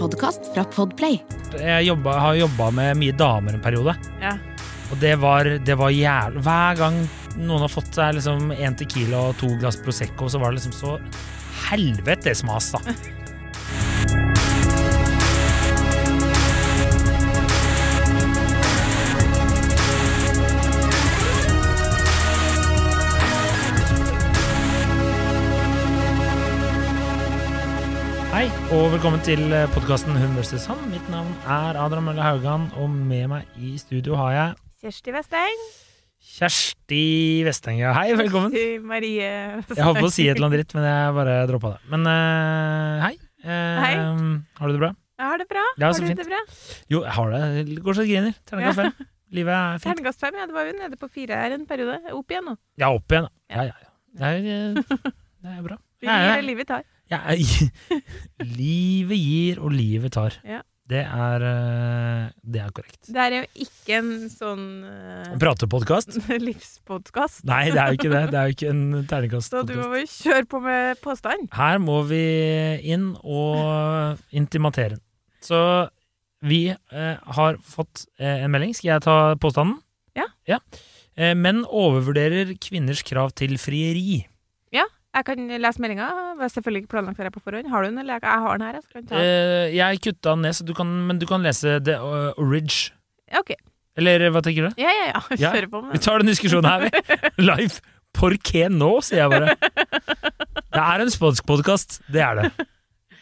podkast fra Podplay. Jeg jobba, har jobba med mye damer en periode. Ja. Og det var, det var jævlig Hver gang noen har fått seg liksom én tequila og to glass Prosecco, så var det liksom så helvetes mas, da. og velkommen til podkasten Hun vs. han. Mitt navn er Adrian Mølle Haugan, og med meg i studio har jeg Kjersti Westeng. Kjersti Vesteng. Ja, hei, velkommen. Kjersti Marie Jeg holdt på å si et eller annet dritt, men jeg bare droppa det. Men uh, hei. Uh, Hei. Har du det bra? Jeg har det bra. Ja, har du fint. det bra? Jo, jeg har det. Det Går så det griner. Terningkast fem. Livet er fint. Terningkast fem, ja. Det var jo nede på fire her en periode. Opp igjen nå. Ja, opp igjen, da. Ja, ja, ja. Det er, eh, det er bra. Vi gir det livet tar. Ja, livet gir, og livet tar. Ja. Det er, eh, det er korrekt. Det er jo ikke en sånn uh, Pratepodkast? livspodkast. Nei, det er jo ikke det. Det er jo ikke en Så du må jo kjøre på med påstand. Her må vi inn og intimatere. Så vi eh, har fått eh, en melding. Skal jeg ta påstanden? Ja. Eh, menn overvurderer kvinners krav til frieri. Jeg kan lese meldinga. selvfølgelig ikke planlagt her på forhånd. Har du den, eller jeg har den her? Jeg ta den. Eh, jeg kutta den ned, så du kan, men du kan lese The uh, Oridge. Ja, OK. Eller hva tenker du? Ja, ja, ja. Ja. kjører på med Vi tar den diskusjonen her, vi. Live. Porqué nå, sier jeg bare. Det er en spansk podkast. Det er det.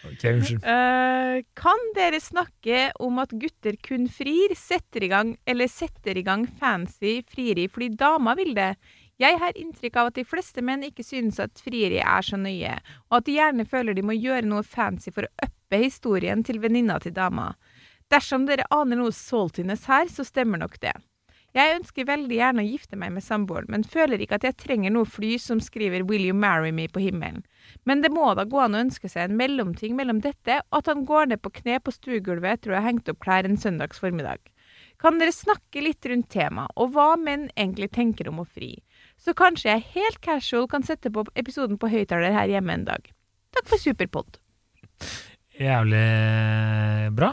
Ok, unnskyld. Uh, kan dere snakke om at gutter kun frir, setter i gang eller setter i gang fancy frieri fordi dama vil det? Jeg har inntrykk av at de fleste menn ikke synes at frieri er så nøye, og at de gjerne føler de må gjøre noe fancy for å uppe historien til venninna til dama. Dersom dere aner noe saltiness her, så stemmer nok det. Jeg ønsker veldig gjerne å gifte meg med samboeren, men føler ikke at jeg trenger noe fly som skriver 'Will you marry me' på himmelen. Men det må da gå an å ønske seg en mellomting mellom dette og at han går ned på kne på stuegulvet etter å ha hengt opp klær en søndags formiddag. Kan dere snakke litt rundt temaet, og hva menn egentlig tenker om å fri? Så kanskje jeg helt casual kan sette på episoden på høyttaler her hjemme en dag. Takk for superpod. Jævlig bra.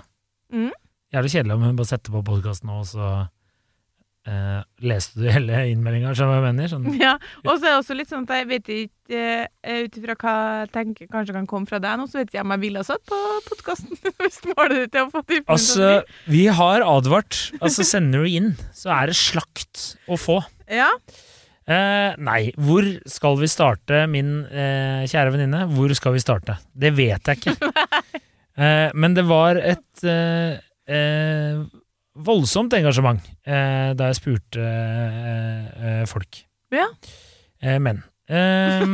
Mm. Jævlig kjedelig om hun bare setter på podkasten nå, og så eh, leste du hele innmeldinga, skjønner du hva jeg mener? Sånn. Ja, og så er det også litt sånn at jeg vet ikke uh, ut ifra hva jeg tenker kanskje kan komme fra deg nå, så vet ikke jeg om jeg ville ha satt på podkasten hvis målet ditt er å få typen Altså, vi har advart. Altså, sender du inn, så er det slakt å få. Ja. Eh, nei, hvor skal vi starte, min eh, kjære venninne? Hvor skal vi starte? Det vet jeg ikke. Eh, men det var et eh, eh, voldsomt engasjement eh, da jeg spurte folk. Ja. Eh, menn. Eh,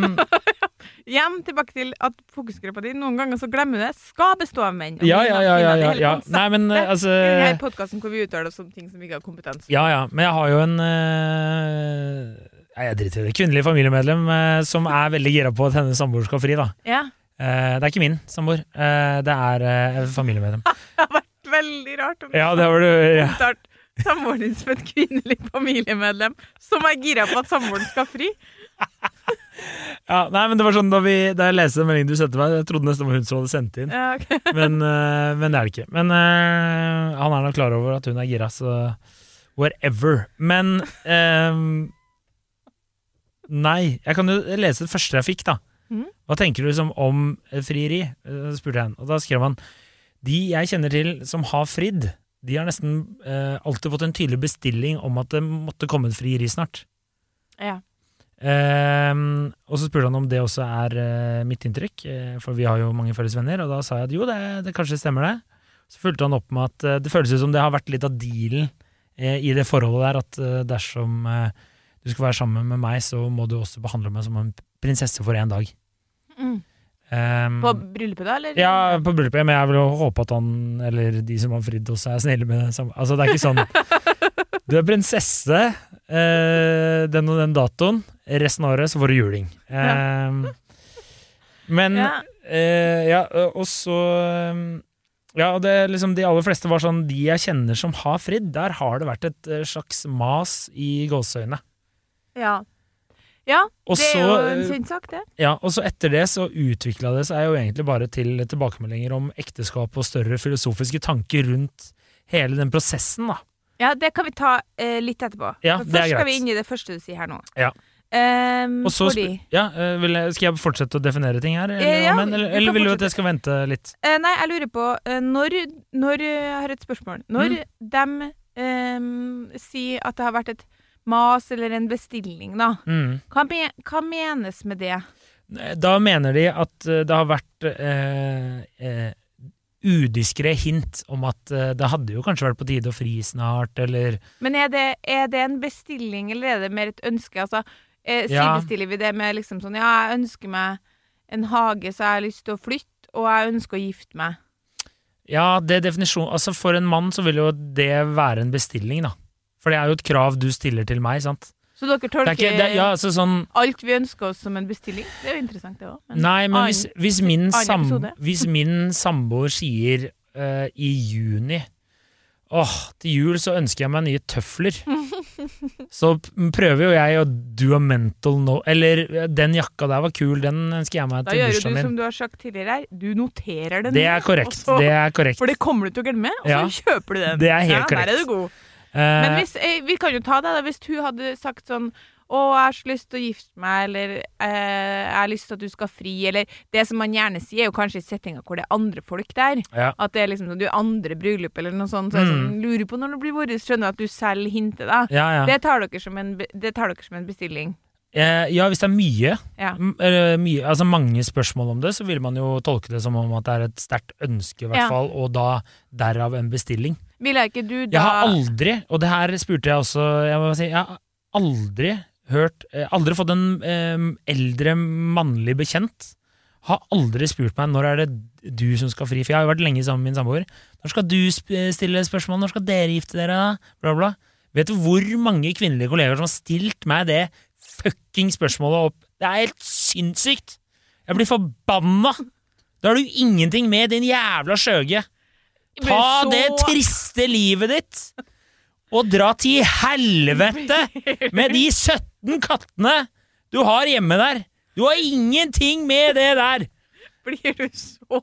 Igjen tilbake til at fokusgruppa di noen ganger så glemmer det. Skal bestå av menn. Ja, ja, ja. ja, ja, ja. Nei, men altså denne podkasten hvor vi uttaler oss om ting som ikke har kompetanse Ja, ja, men jeg har jo en eh, Nei, jeg driter i det. Kvinnelig familiemedlem eh, som er veldig gira på at hennes samboer skal fri, da. Ja. Eh, det er ikke min samboer. Eh, det er familiemedlem. Det har vært veldig rart om Ja, det har det. Ja. samboeren din som et kvinnelig familiemedlem som er gira på at samboeren skal fri. Ja, nei, men det var sånn Da, vi, da jeg leste meldingen du sendte meg, jeg trodde nesten det var hun som hadde sendt inn. Ja, ok. Men, men det er det ikke. Men han er nok klar over at hun er gira, så whatever. Men eh, Nei. Jeg kan jo lese det første jeg fikk, da. Mm. Hva tenker du liksom om eh, frieri? Eh, spurte jeg han. Og da skrev han De jeg kjenner til som har fridd, de har nesten eh, alltid fått en tydelig bestilling om at det måtte komme et frieri snart. Ja. Eh, og så spurte han om det også er eh, mitt inntrykk, eh, for vi har jo mange felles venner, og da sa jeg at jo, det, det kanskje stemmer det. Så fulgte han opp med at det føles ut som det har vært litt av dealen i det forholdet der, at dersom eh, du skal være sammen med meg, så må du også behandle meg som en prinsesse for én dag. Mm. Um, På bryllupet, da? Eller? ja, på bryllupet, men jeg vil jo håpe at han, eller de som har fridd også, er snille med det. Altså, det er ikke sånn Du er prinsesse eh, den og den datoen, resten av året så får du juling. Um, men Ja. eh, ja, og så eh, Ja, og det liksom de aller fleste var sånn De jeg kjenner som har fridd, der har det vært et eh, slags mas i gåseøyne. Ja. Ja, Og det er jo en eh, kjent det. Ja, og så etter det så utvikla det seg jo egentlig bare til tilbakemeldinger om ekteskap og større filosofiske tanker rundt hele den prosessen, da. Ja, det kan vi ta eh, litt etterpå. Ja, For det er først skal vi inn i det første du sier her nå. Ja. Um, Og så fordi ja, eh, vil jeg, Skal jeg fortsette å definere ting her, eller, Eh, ja, men, eller, eller vil du at jeg skal vente litt? Uh, Nei, jeg lurer på uh, Når, når Jeg har et spørsmål. Når Mm. de um, sier at det har vært et mas eller en bestilling, da. Mm. Hva, men, hva menes med det? Da mener de at eh, det har vært eh, eh, udiskré hint om at eh, det hadde jo kanskje vært på tide å fri snart, eller Men er det, er det en bestilling, eller er det mer et ønske? Altså, eh, Ja. Sidestiller vi det med liksom sånn Ja, jeg ønsker meg en hage, så jeg har lyst til å flytte, og jeg ønsker å gifte meg. Ja, det er definisjon Altså, for en mann så vil jo det være en bestilling, da. For det er jo et krav du stiller til meg, sant. Så dere tolker er ikke, det, ja, altså sånn alt vi ønsker oss som en bestilling? Det er jo interessant, det òg. Nei, men hvis, hvis, min, sam, hvis min samboer sier uh, i juni Åh, til jul så ønsker jeg meg nye tøfler. så prøver jo jeg å do a mental no... Eller eh, den jakka der var kul, den ønsker jeg meg Da til gjør jo du bursdagen min. som du har sagt tidligere her, du noterer den. Det er korrekt. Også, Det er korrekt. For det kommer du til å glemme, og Ja. så kjøper du den. Det er helt ja, korrekt. Der er du god. Eh, Men hvis, eh, vi kan jo ta det da, hvis hun hadde sagt sånn å, jeg har så lyst til å gifte meg, eller eh, jeg har lyst til at du skal fri, eller Det som man gjerne sier, er jo kanskje i settinga hvor det er andre folk der. ja. At det er liksom sånn, du er andre bryllup, eller noe sånt. Så jeg Mm. sånn, lurer på når det blir vårt. Skjønner at du selv hinter, da. Ja, ja. Det tar en, det tar dere som en bestilling. Eh, ja, hvis det er mye, mye, altså mange spørsmål om det, så vil man jo tolke det som om at det er et sterkt ønske, i hvert fall, og da derav en bestilling. Ville ikke du da Jeg har aldri, og det her spurte jeg også Jeg må si, jeg har aldri hørt eh, Aldri fått en eh, eldre mannlig bekjent. Har aldri spurt meg når er det du som skal fri? For jeg har jo vært lenge sammen med min samboer. Når skal du stille spørsmål? Når skal dere gifte dere? Bla bla. Vet du hvor mange kvinnelige kolleger som har stilt meg det Fucking spørsmålet opp? Det er helt sinnssykt. Jeg blir forbanna. Da har du ingenting med din jævla skjøge Ta det triste livet ditt og dra til helvete med de 17 kattene du har hjemme der. Du har ingenting med det der. Blir du så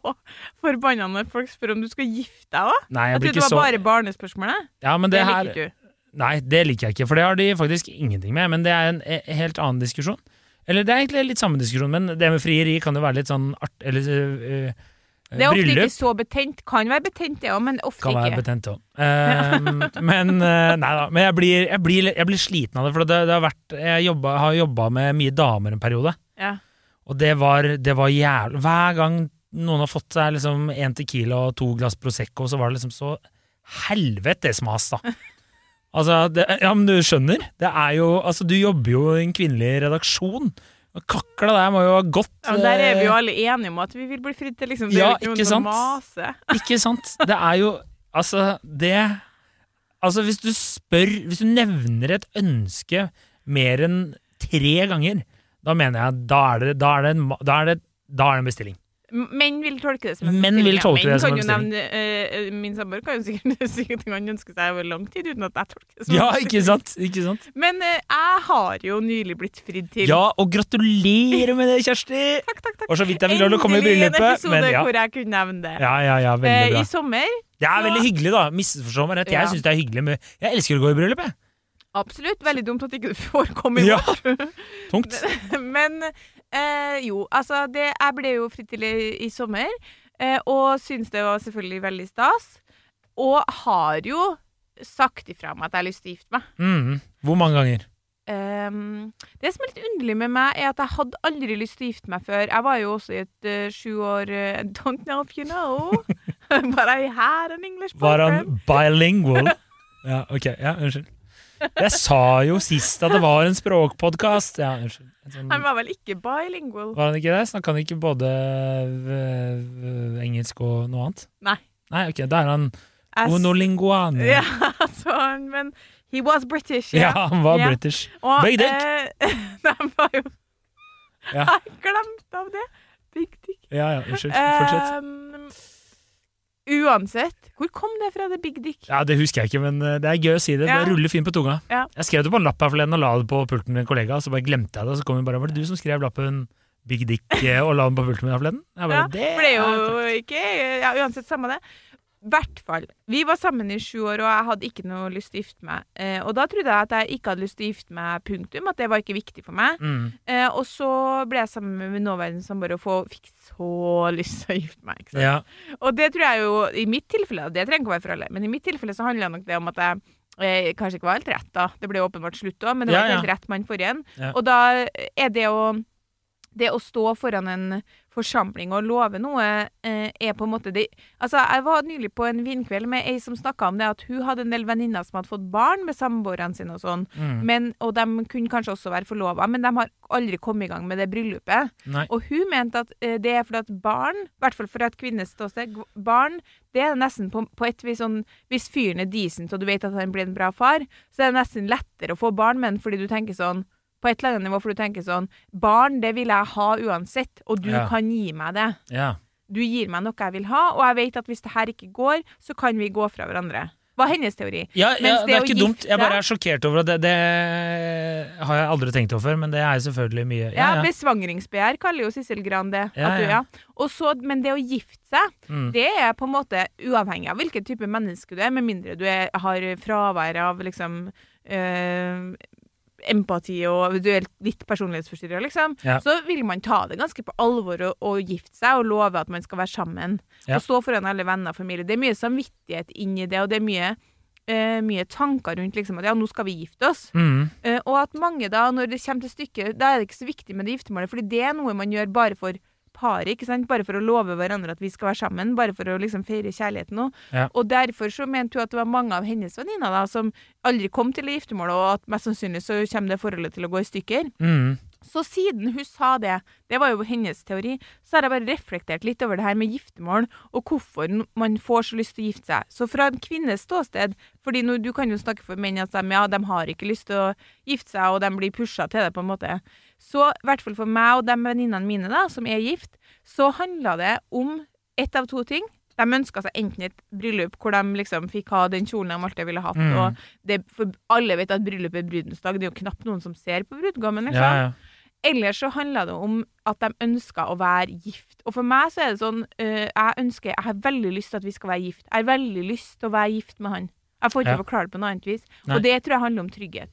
forbanna når folk spør om du skal gifte deg òg? Jeg trodde det var så bare barnespørsmålet. Ja, men Det det her liker ikke du. Nei, det liker jeg ikke, for det har de faktisk ingenting med. Men det er en eh, helt annen diskusjon. Eller det er egentlig litt samme diskusjon, men det med frieri kan jo være litt sånn art... Eller øh, Det er ofte bryllup. ikke så betent. Kan være betent, det òg, men ofte Kan være betent òg. men eh, nei da. Men jeg blir, jeg, blir, jeg blir sliten av det. For det, det har vært Jeg jobba, har jobba med mye damer en periode. Ja. Og det var, det var jævlig Hver gang noen har fått seg liksom en tequila og to glass Prosecco, så var det liksom så helvetes mas, da. Altså, det, ja, men du skjønner? Det er jo Altså, du jobber jo i en kvinnelig redaksjon. Kakla der må jo ha gått Ja, men der er vi jo eh, alle enige om at vi vil bli fridd til, liksom. Det Ja, er jo ikke noen mase. Ikke sant? Det er jo Altså, det Altså, hvis du spør Hvis du nevner et ønske mer enn tre ganger, da mener jeg da er det, da er det, en, da er det, da er det en bestilling. Menn vil tolke det som en Menn vil bestilling, ja. tolke det som kan en jo nevne, eh, Min samboer kan jo sikkert sikkert han ønske seg over lang tid uten at jeg tolker det som Ja, en ikke sant? Ikke sant? Men uh, jeg har jo nylig blitt fridd til. Ja, og gratulerer med det, Kjersti! Takk, takk, takk. Og så vidt jeg vil lov til å komme i bryllupet. Endelig en episode Men ja. hvor jeg kunne nevne det. Ja, ja, ja, veldig bra. Uh, I sommer, Det er veldig hyggelig, da. Misforstå meg rett. Ja. Jeg syns det er hyggelig med Jeg elsker å gå i bryllup, jeg. absolutt. Veldig dumt at ikke du får komme i Ja. Tungt. Men eh, jo, altså det, Jeg ble jo fridd til i, i sommer, eh, og syns det var selvfølgelig veldig stas. Og har jo sagt ifra meg at jeg har lyst til å gifte meg. Mm. Hvor mange ganger? Ehm, det som er litt underlig med meg, er at jeg hadde aldri lyst til å gifte meg før. Jeg var jo også i et uh, sju år uh, Don't know if you know. But I had an English Var han bilingual? Ja, ok. Ja, unnskyld. Jeg sa jo sist at det var en språkpodkast. Ja, unnskyld. Sånn, Han var vel ikke bilingual? var han ikke det? Snakka han ikke både engelsk og noe annet? Nei. Nei, ok, da er han onolinguan. onolinguane. Ja, sånn, han, men he was British. Ja, han var Ja. british. Og, Big dick. eh, de var jo Ja. Jeg glemte av det. Big dick. Ja, ja, unnskyld. Fortsett. Ehm, uansett. Hvor kom det fra, det big dick? Ja, Det husker jeg ikke, men eh, det er gøy å si det. Det Ja. ruller fint på tunga. Ja. Jeg skrev det på en lapp her forleden og la det på pulten til en kollega, så bare glemte jeg det. Og så kom hun bare Var det du som skrev lappen Big Dick eh, og la den på pulten min her forleden? Jeg bare, Ja, det For det er er jo ikke Ja, uansett, samme det. Hvert fall. Vi var sammen i sju år, og jeg hadde ikke noe lyst til å gifte meg. Eh, og da trodde jeg at jeg ikke hadde lyst til å gifte meg, punktum. At det var ikke viktig for meg. Mm. Eh, og så ble jeg sammen med min nåværende samboer og få- fikk så lyst til å gifte meg. Ikke? Ja. Og det tror jeg jo, i mitt tilfelle, det trenger ikke å være for alle, men i mitt tilfelle så handler nok det om at jeg eh, kanskje ikke var helt rett, da. Det ble åpenbart slutt òg, men det Ja, var ikke ja. helt rett mann for igjen. Ja. Og da er det å det å stå foran en forsamling og love noe, eh, er på en måte det Altså, jeg var nylig på en vinkveld med ei som snakka om det at hun hadde en del venninner som hadde fått barn med samboerne sine og sånn, Mm. men, og de kunne kanskje også være forlova, men de har aldri kommet i gang med det bryllupet. Nei. Og hun mente at eh, det er fordi at barn, i hvert fall fra et kvinneståsted, g- barn det er nesten på, på et vis sånn Hvis fyren er decent og du vet at han blir en bra far, så er det nesten lettere å få barn med han fordi du tenker sånn på et eller annet nivå, for du tenker sånn Barn, det vil jeg ha uansett, og du Ja. kan gi meg det. Ja. Du gir meg noe jeg vil ha, og jeg vet at hvis det her ikke går, så kan vi gå fra hverandre. Var hennes teori. Ja, Mens det er ikke ikke dumt. Jeg bare er sjokkert over at det. Det har jeg aldri tenkt over før, men det er selvfølgelig mye. Ja, besvangringsbegjær kaller jo Sissel Gran det. Ja, at du, ja. ja. Og så, men det å gifte seg, Mm. det er på en måte uavhengig av hvilken type menneske du er, med mindre du er, har fravær av liksom eh, empati og eventuelt litt personlighetsforstyrrelse, liksom, Ja. så vil man ta det ganske på alvor og, og gifte seg og love at man skal være sammen. Ja. Og stå foran alle venner og familie. Det er mye samvittighet inni det, og det er mye, uh, mye tanker rundt liksom, at ja, nå skal vi gifte oss. Mm. Uh, og at mange da, når det kommer til stykket, da er det ikke så viktig med det giftermålet, fordi det er noe man gjør bare for paret, ikke sant? Bare for å love hverandre at vi skal være sammen, bare for å liksom feire kjærligheten òg. Ja. Og derfor så mente hun at det var mange av hennes venninner da, som aldri kom til det giftermålet, og at mest sannsynlig så kommer det forholdet til å gå i stykker. Mm. Så siden hun sa det, det var jo hennes teori, så har jeg bare reflektert litt over det her med giftermål, og hvorfor man får så lyst til å gifte seg. Så fra en kvinnes ståsted, fordi nå, du kan jo snakke for menn at de, ja, de har ikke lyst til å gifte seg, og de blir pusha til det, på en måte. Så i hvert fall for meg og de venninnene mine da, som er gift, så handla det om ett av to ting. De ønska seg enten et bryllup hvor de liksom fikk ha den kjolen de alltid ville hatt, Mm. og det, for alle vet at bryllup er brudens dag, det er jo knapt noen som ser på brudgommen, liksom. Ja, ja. Eller så handla det om at de ønska å være gift. Og for meg så er det sånn øh, Jeg ønsker, jeg har veldig lyst til at vi skal være gift. Jeg har veldig lyst til å være gift med han. Jeg får ikke Ja. forklare det på noe annet vis. Nei. Og det tror jeg handler om trygghet.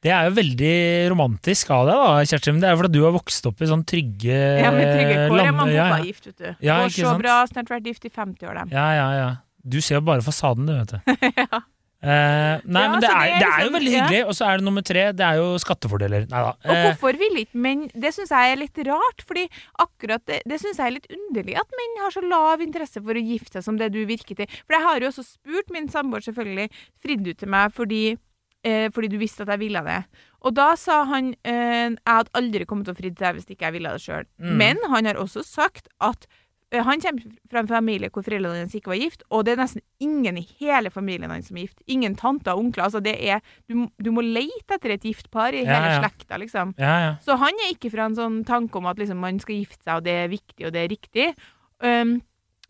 Det er jo veldig romantisk av deg, da, Kjersti. Men det er jo fordi du har vokst opp i sånn trygge Ja, med trygge kår man land- mamma og ja, pappa gift, vet du. Ja, ikke så sant? bra, snart vært gift i 50 år, dem. Ja, ja, ja. Du ser jo bare fasaden, du, vet du. ja. Eh, nei, Ja, men det er, det er det er jo liksom- veldig hyggelig. Og så er det nummer tre, det er jo skattefordeler. Nei da. Og Eh, hvorfor vil ikke menn Det syns jeg er litt rart, fordi akkurat det, det syns jeg er litt underlig at menn har så lav interesse for å gifte seg som det du virker til. For jeg har jo også spurt min samboer, selvfølgelig, fridd ut til meg fordi eh, fordi du visste at jeg ville det. Og da sa han eh, jeg hadde aldri kommet til å fri til deg hvis ikke jeg ville det sjøl. Mm. Men han har også sagt at eh, han kommer fra en familie hvor foreldrene hans ikke var gift, og det er nesten ingen i hele familien hans som er gift. Ingen tanter og onkler. Altså det er, du, du må leite etter et gift par i Ja, hele ja. slekta, liksom. ja. Så han er ikke fra en sånn tanke om at liksom, man skal gifte seg, og det er viktig, og det er riktig. Um,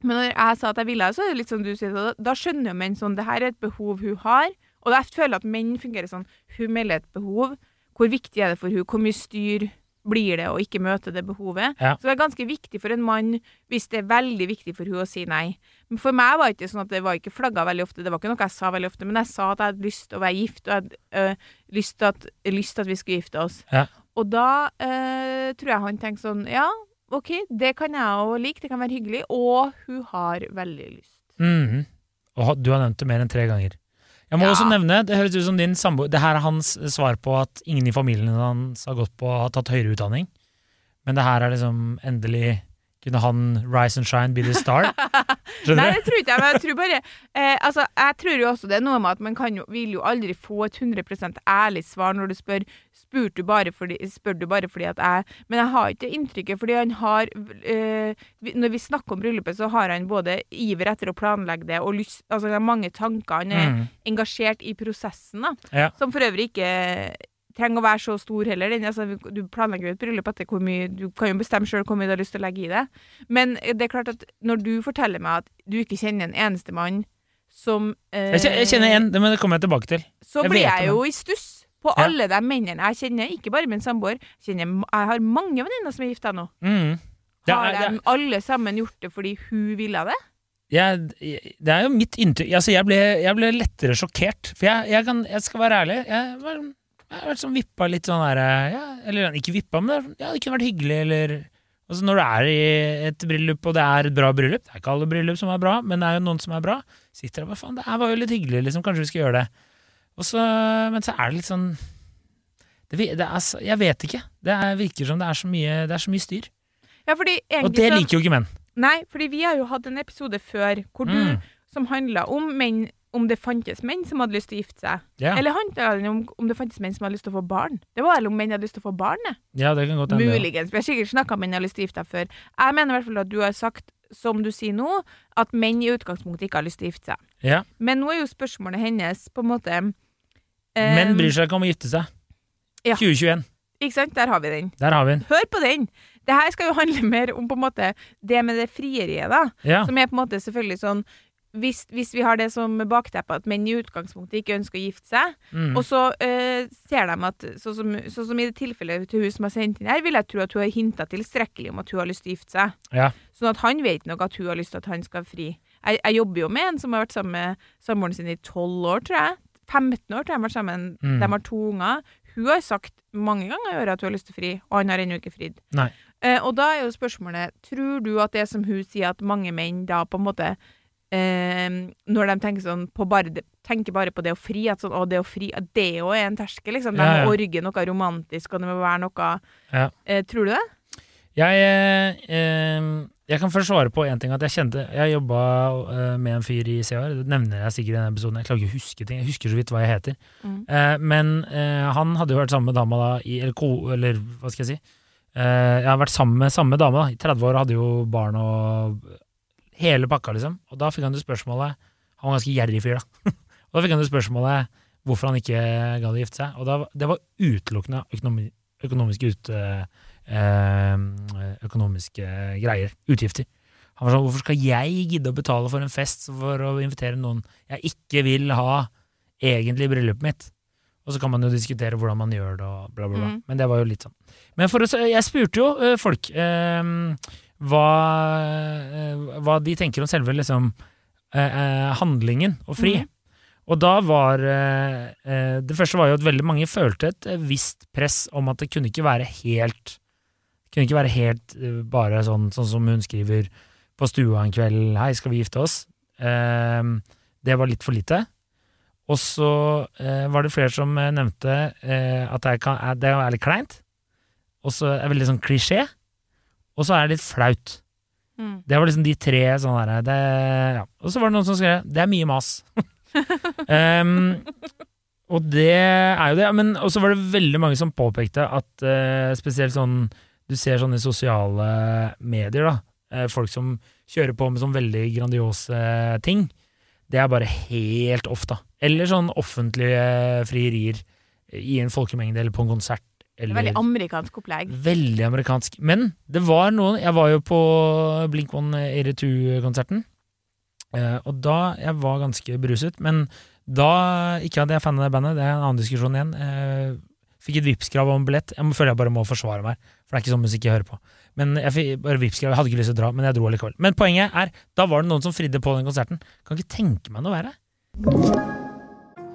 men når jeg sa at jeg ville, så er det litt som du sier, da skjønner jo menn sånn, det her er et behov hun har. Og jeg føler at menn fungerer sånn, hun melder et behov. Hvor viktig er det for hun? Hvor mye styr blir det å ikke møte det behovet? Ja. Så det er ganske viktig for en mann hvis det er veldig viktig for hun å si nei. Men for meg var det ikke sånn at det var ikke flagga veldig ofte, det var ikke noe jeg sa veldig ofte, men jeg sa at jeg hadde lyst til å være gift, og jeg hadde øh, lyst, til at, lyst til at vi skulle gifte oss. Ja. Og da øh, tror jeg han tenkte sånn, ja, ok, det kan jeg òg like, det kan være hyggelig, og hun har veldig lyst. Mhm. Og du har nevnt det mer enn tre ganger. Jeg må Ja. også nevne, Det høres ut som din samboer Det her er hans svar på at ingen i familien hans har gått på har tatt høyere utdanning. Men det her er liksom endelig Kunne han rise and shine, be the star? Nei, Skjønner du? det tror ikke jeg, men jeg tror bare eh, Altså, jeg tror jo også det er noe med at man kan jo, vil jo aldri få et 100% ærlig svar når du spør spør du bare fordi, du bare fordi at jeg Men jeg har ikke inntrykket, fordi han har eh, Når vi snakker om bryllupet, så har han både iver etter å planlegge det og lyst Altså, han har mange tanker. Han er Mm. engasjert i prosessen, da. Ja. Som for øvrig ikke trenger å være så stor heller. Den, altså, du planlegger jo et bryllup etter hvor mye Du kan jo bestemme sjøl hvor mye du har lyst til å legge i det. Men det er klart at når du forteller meg at du ikke kjenner en eneste mann som eh, Jeg kjenner- én, en, men det kommer jeg tilbake til. Så jeg blir jeg jo i stuss på Ja. alle de mennene jeg kjenner. Ikke bare min samboer. Jeg Jeg har mange venninner som er gifta nå. Mm. Har er, det, de alle sammen gjort det fordi hun ville det? jeg, det er jo mitt inntrykk altså jeg, ble, jeg ble lettere sjokkert. For jeg, jeg, kan, jeg skal være ærlig. Jeg, var, jeg har vært sånn vippa litt sånn der ja, Eller ikke vippa, men er- ja, det kunne vært hyggelig, eller Altså Når du er i et bryllup, og det er et bra bryllup Det er ikke alle bryllup som er bra, men det er jo noen som er bra. Sitter der bare faen, det her var jo litt hyggelig, liksom. Kanskje vi skal gjøre det. Og så, men så er det litt sånn det, det er, Jeg vet ikke. Det er, virker som det er så mye, det er så mye styr. Ja, fordi Og det liker jo ikke menn. Nei, fordi vi har jo hatt en episode før hvor du, Mm. som handla om menn om det fantes menn som hadde lyst til å gifte seg. Ja. Eller handla den om, om det fantes menn som hadde lyst til å få barn? Det var vel om menn hadde lyst til å få barn, det. ja, det kan godt hende. Muligens. Vi har sikkert snakka om menn har lyst til å gifte seg før. Jeg mener i hvert fall at du har sagt, som du sier nå, at menn i utgangspunktet ikke har lyst til å gifte seg. Ja. Men nå er jo spørsmålet hennes på en måte um, Menn bryr seg ikke om å gifte seg. Ja. 2021. Ikke sant? Der har vi den. Der har vi den. Hør på den! Det her skal jo handle mer om på en måte det med det frieriet, da. Ja. Som er på en måte selvfølgelig sånn hvis, hvis vi har det som bakteppe at menn i utgangspunktet ikke ønsker å gifte seg, Mm. og så eh, ser de at sånn som, så som i det tilfellet til hun som har sendt inn her, vil jeg tro at hun har hinta tilstrekkelig om at hun har lyst til å gifte seg. Ja. Sånn at han vet nok at hun har lyst til at han skal fri. Jeg, jeg jobber jo med en som har vært sammen med samboeren sin i 12 år, tror jeg. 15 år tror jeg de har vært sammen. Mm. De har to unger. Hun har sagt mange ganger i året at hun har lyst til å fri, og han har ennå ikke fridd. Eh, og da er jo spørsmålet Tror du at det som hun sier, at mange menn da på en måte eh, Når de tenker sånn på bare det, tenker bare på det å fri, at sånn, å, det å fri det òg er en terskel, liksom. De Ja, ja. må orge noe romantisk, og det må være noe Ja. eh, Tror du det? Jeg, eh, jeg kan først svare på én ting. At jeg kjente Jeg jobba eh, med en fyr i CR. Det nevner jeg sikkert i denne episoden. Jeg klarer ikke å huske ting. Jeg husker så vidt hva jeg heter. Mm. Eh, men eh, han hadde jo vært sammen med dama da i Eller, eller hva skal jeg si? Eh, jeg har vært sammen med samme dame da, i 30 år, hadde jo barn og hele pakka, liksom. Og da fikk han det spørsmålet Han var en ganske gjerrig fyr, da. og da fikk han det spørsmålet hvorfor han ikke gadd å gifte seg. Og da, det var utelukkende økonomi, økonomiske ut, eh, økonomiske greier. Utgifter. Han var sånn Hvorfor skal jeg gidde å betale for en fest for å invitere noen jeg ikke vil ha egentlig i bryllupet mitt? Og så kan man jo diskutere hvordan man gjør det, og bla, bla, bla. Mm. Men det var jo litt sånn. Men for å, jeg spurte jo eh, folk eh, hva, eh, hva de tenker om selve liksom, eh, eh, handlingen å fri. Mm. Og da var eh, eh, Det første var jo at veldig mange følte et visst press om at det kunne ikke være helt Kunne ikke være helt bare sånn, sånn som hun skriver på stua en kveld 'Hei, skal vi gifte oss?' Eh, det var litt for lite. Og så eh, var det flere som nevnte eh, at det, er, det er litt kleint. Og så er det veldig sånn klisjé. Og så er det litt flaut. Mm. Det var liksom de tre sånne der, det, ja. Og så var det noen som skrev 'det er mye mas'. um, og det er jo det, men også var det veldig mange som påpekte at uh, spesielt sånn Du ser sånn i sosiale medier, da. Uh, folk som kjører på med sånn veldig grandiose ting. Det er bare helt off, da. Eller sånn offentlige frierier i en folkemengde eller på en konsert. Er Eller veldig amerikansk opplegg. Veldig amerikansk. Men det var noen Jeg var jo på Blink One 82-konserten. Eh, og da Jeg var ganske beruset, men da Ikke at jeg er fan av det bandet, det er en annen diskusjon igjen. Eh, fikk et Vipps-krav om billett. Jeg føler jeg bare må forsvare meg, for det er ikke sånn musikk jeg hører på. Men jeg fikk bare Vipps-krav, jeg hadde ikke lyst til å dra, men jeg dro allikevel. Men poenget er, da var det noen som fridde på den konserten. Kan ikke tenke meg noe verre.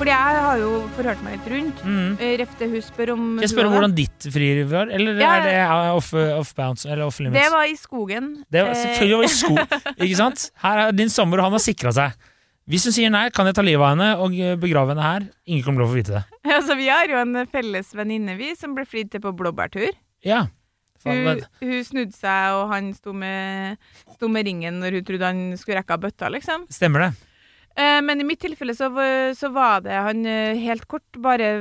fordi jeg har jo forhørt meg litt rundt. Mm. Refte hun spør om jeg spørre om hvordan ditt friliv var, eller Ja. er det off, off bounce, eller off limits? Det var i skogen. Det var, Eh, selvfølgelig var i sko, ikke sant? Her er din samboer, han har sikra seg. Hvis hun sier nei, kan jeg ta livet av henne og begrave henne her. Ingen kommer til å få vite det. altså, vi har jo en felles venninne, vi, som ble fridd til på blåbærtur. Ja, Faen, Hun, hun snudde seg, og han sto med, sto med ringen når hun trodde han skulle rekke av bøtta, liksom. Stemmer det? Eh, men i mitt tilfelle så, så var det han eh, helt kort bare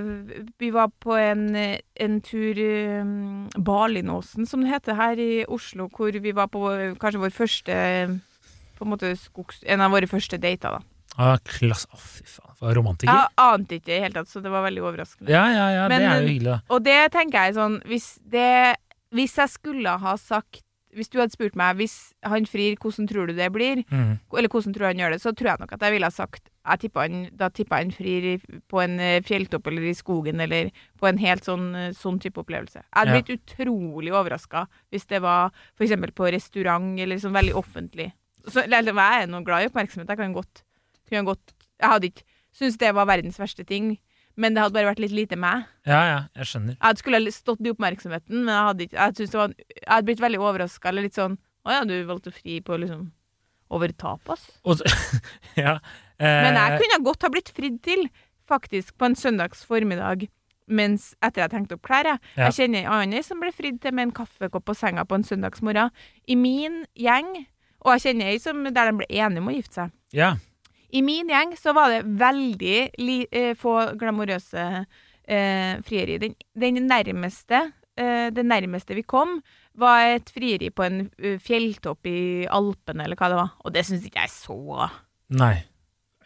Vi var på en, en tur eh, Balinåsen, som det heter her i Oslo, hvor vi var på kanskje vår første På en måte skogs... En av våre første dater, da. Ah, klass... Å, fy faen. For romantiker. Jeg ante ikke i det hele tatt, så det var veldig overraskende. Ja, ja, ja, Men, det er jo hyggelig, da. Og det tenker jeg sånn Hvis det Hvis jeg skulle ha sagt Hvis du hadde spurt meg Hvis han frir, hvordan tror du det blir? Mm. Eller hvordan tror du han gjør det? Så tror jeg nok at jeg ville ha sagt jeg tippa han, Da tipper han frir på en eh, fjelltopp eller i skogen, eller på en helt sånn, eh, sånn type opplevelse. Jeg hadde Ja. blitt utrolig overraska hvis det var f.eks. på restaurant, eller sånn veldig offentlig. Så, eller, jeg er nå glad i oppmerksomhet. Jeg kan godt, kunne godt Jeg hadde ikke syntes det var verdens verste ting, men det hadde bare vært litt lite meg. Ja, ja, jeg skjønner. Jeg hadde skulle ha stått i oppmerksomheten, men jeg hadde, ikke, jeg synes det var, jeg hadde blitt veldig overraska. Eller litt sånn Å ja, du valgte fri på liksom over tapas? Og ja. Men jeg eh, kunne godt ha blitt fridd til, faktisk, på en søndags formiddag. Mens etter jeg tenkte opp klær, jeg. Ja. Jeg kjenner ei annen som ble fridd til med en kaffekopp på senga på en søndagsmorgen. I min gjeng, og jeg kjenner ei som der de ble enige om å gifte seg. Ja. I min gjeng så var det veldig eh, få glamorøse eh, frieri. Den, den nærmeste, eh, det nærmeste vi kom, var et frieri på en eh, fjelltopp i Alpene, eller hva det var. Og det syns ikke jeg så Nei.